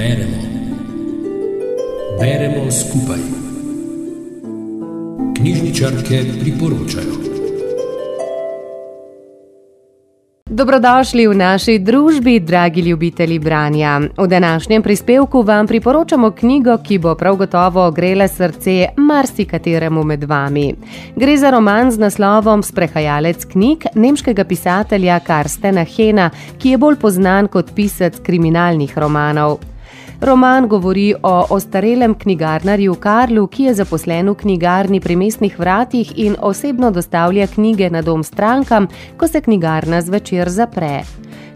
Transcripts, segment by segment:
Beremo. Beremo skupaj. Knjižničarke priporočajo. Dobrodošli v naši družbi, dragi ljubitelji branja. V današnjem prispevku vam priporočamo knjigo, ki bo prav gotovo ogrela srce marsikateremu med vami. Gre za roman z naslovom Sprehajalec knjig nemškega pisatelja Karstena Hena, ki je bolj znan kot pisec kriminalnih romanov. Roman govori o ostarelem knjigarnarju Karlu, ki je zaposlen v knjigarni pri mestnih vratih in osebno dostavlja knjige na dom strankam, ko se knjigarna zvečer zapre.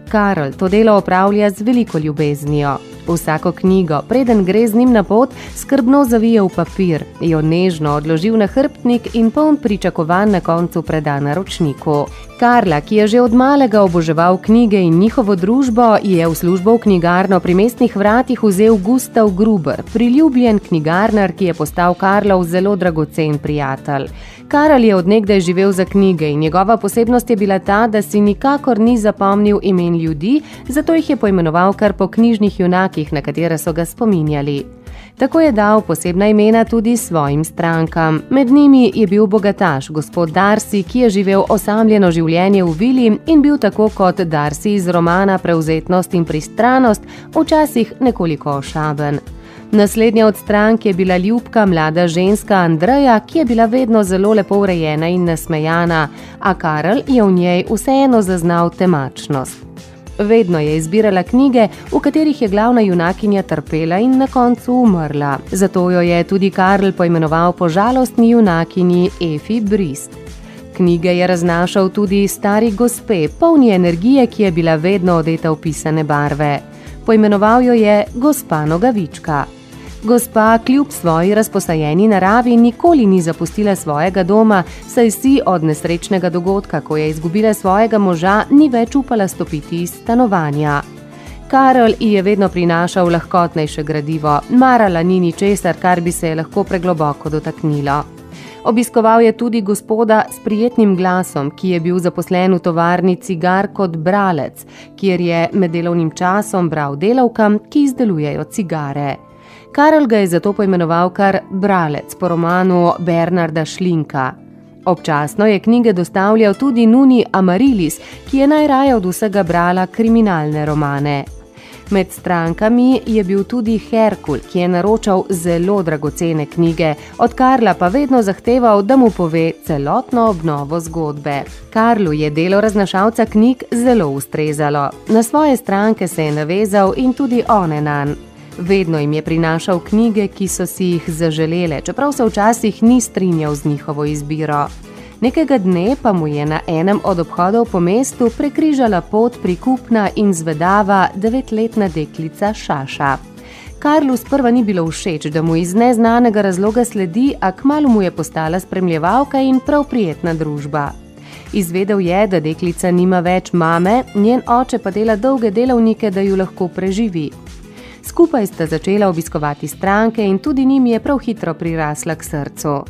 Karl to delo opravlja z veliko ljubeznijo. Vsako knjigo, preden gre z njim na pot, skrbno zavije v papir, jo nežno odloži na hrbtnik in poln pričakovanj na koncu preda naročniku. Karla, ki je že od malega oboževal knjige in njihovo družbo, je v službo v knjigarno pri mestnih vratih vzel Gustav Gruber, priljubljen knjigarnar, ki je postal Karlov zelo dragocen prijatelj. Karl je odnegdaj živel za knjige in njegova posebnost je bila ta, da si nikakor ni zapomnil imen ljudi, zato jih je poimenoval kar po knjižnih junakih, na katere so ga spominjali. Tako je dal posebna imena tudi svojim strankam. Med njimi je bil bogataš, gospod Darcy, ki je živel osamljeno življenje v vili in bil tako kot Darcy iz romana Prevzetnost in pristranost, včasih nekoliko ošaben. Naslednja od strank je bila ljubka mlada ženska Andreja, ki je bila vedno zelo lepo urejena in nasmejana, a Karl je v njej vseeno zaznal temačnost. Vedno je izbirala knjige, v katerih je glavna junakinja trpela in na koncu umrla. Zato jo je tudi Karl poimenoval po žalostni junakinji Efi Brist. Knjige je raznašal tudi stari gospe, polni energije, ki je bila vedno odeta v pisane barve. Poimenoval jo je gospa Nogavička. Gospa kljub svoji razposajeni naravi nikoli ni zapustila svojega doma, saj si od nesrečnega dogodka, ko je izgubila svojega moža, ni več upala stopiti iz stanovanja. Karl ji je vedno prinašal lahkotnejše gradivo, marala ni ničesar, kar bi se je lahko pregloboko dotaknilo. Obiskoval je tudi gospoda s prijetnim glasom, ki je bil zaposlen v tovarni cigar kot bralec, kjer je med delovnim časom bral delavkam, ki izdelujejo cigare. Karel ga je zato poimenoval kar bralec po romanu Bernarda Šlinka. Občasno je knjige dostavljal tudi Nuni Amarilis, ki je najraje od vsega brala kriminalne romane. Med strankami je bil tudi Herkul, ki je naročal zelo dragocene knjige, od Karla pa vedno zahteval, da mu pove celotno obnovo zgodbe. Karlu je delo raznašalca knjig zelo ustrezalo. Na svoje stranke se je navezal in tudi one nan. Vedno jim je prinašal knjige, ki so si jih zaželele, čeprav se včasih ni strinjal z njihovo izbiro. Nekega dne pa mu je na enem od obhodov po mestu prekrižala pot prikupna in zvedava devetletna deklica Šaša. Karlu sprva ni bilo všeč, da mu iz neznanega razloga sledi, a kmalo mu je postala spremljevalka in prav prijetna družba. Izvedel je, da deklica nima več mame, njen oče pa dela dolge delovnike, da jo lahko preživi. Skupaj sta začela obiskovati stranke in tudi njim je prav hitro prirasla k srcu.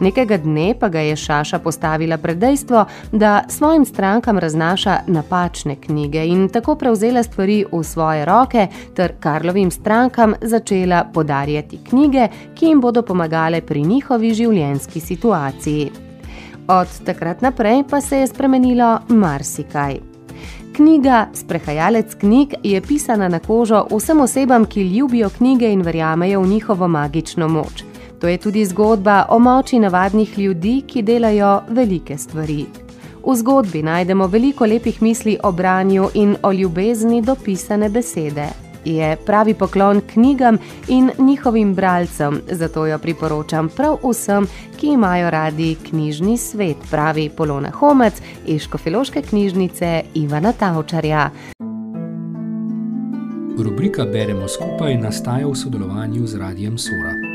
Nekega dne pa ga je Šaša postavila pred dejstvo, da svojim strankam raznaša napačne knjige in tako prevzela stvari v svoje roke ter Karlovim strankam začela podarjati knjige, ki jim bodo pomagale pri njihovi življenjski situaciji. Od takrat naprej pa se je spremenilo marsikaj. Knjiga Sprehajalec knjig je pisana na kožo vsem osebam, ki ljubijo knjige in verjamejo v njihovo magično moč. To je tudi zgodba o moči navadnih ljudi, ki delajo velike stvari. V zgodbi najdemo veliko lepih misli o branju in o ljubezni do pisane besede je pravi poklon knjigam in njihovim bralcem, zato jo priporočam prav vsem, ki imajo radi knjižni svet, pravi Polona Homec iz Škofiloške knjižnice Ivana Tavčarja. Rubrika Beremo skupaj nastaja v sodelovanju z Radijem Sora.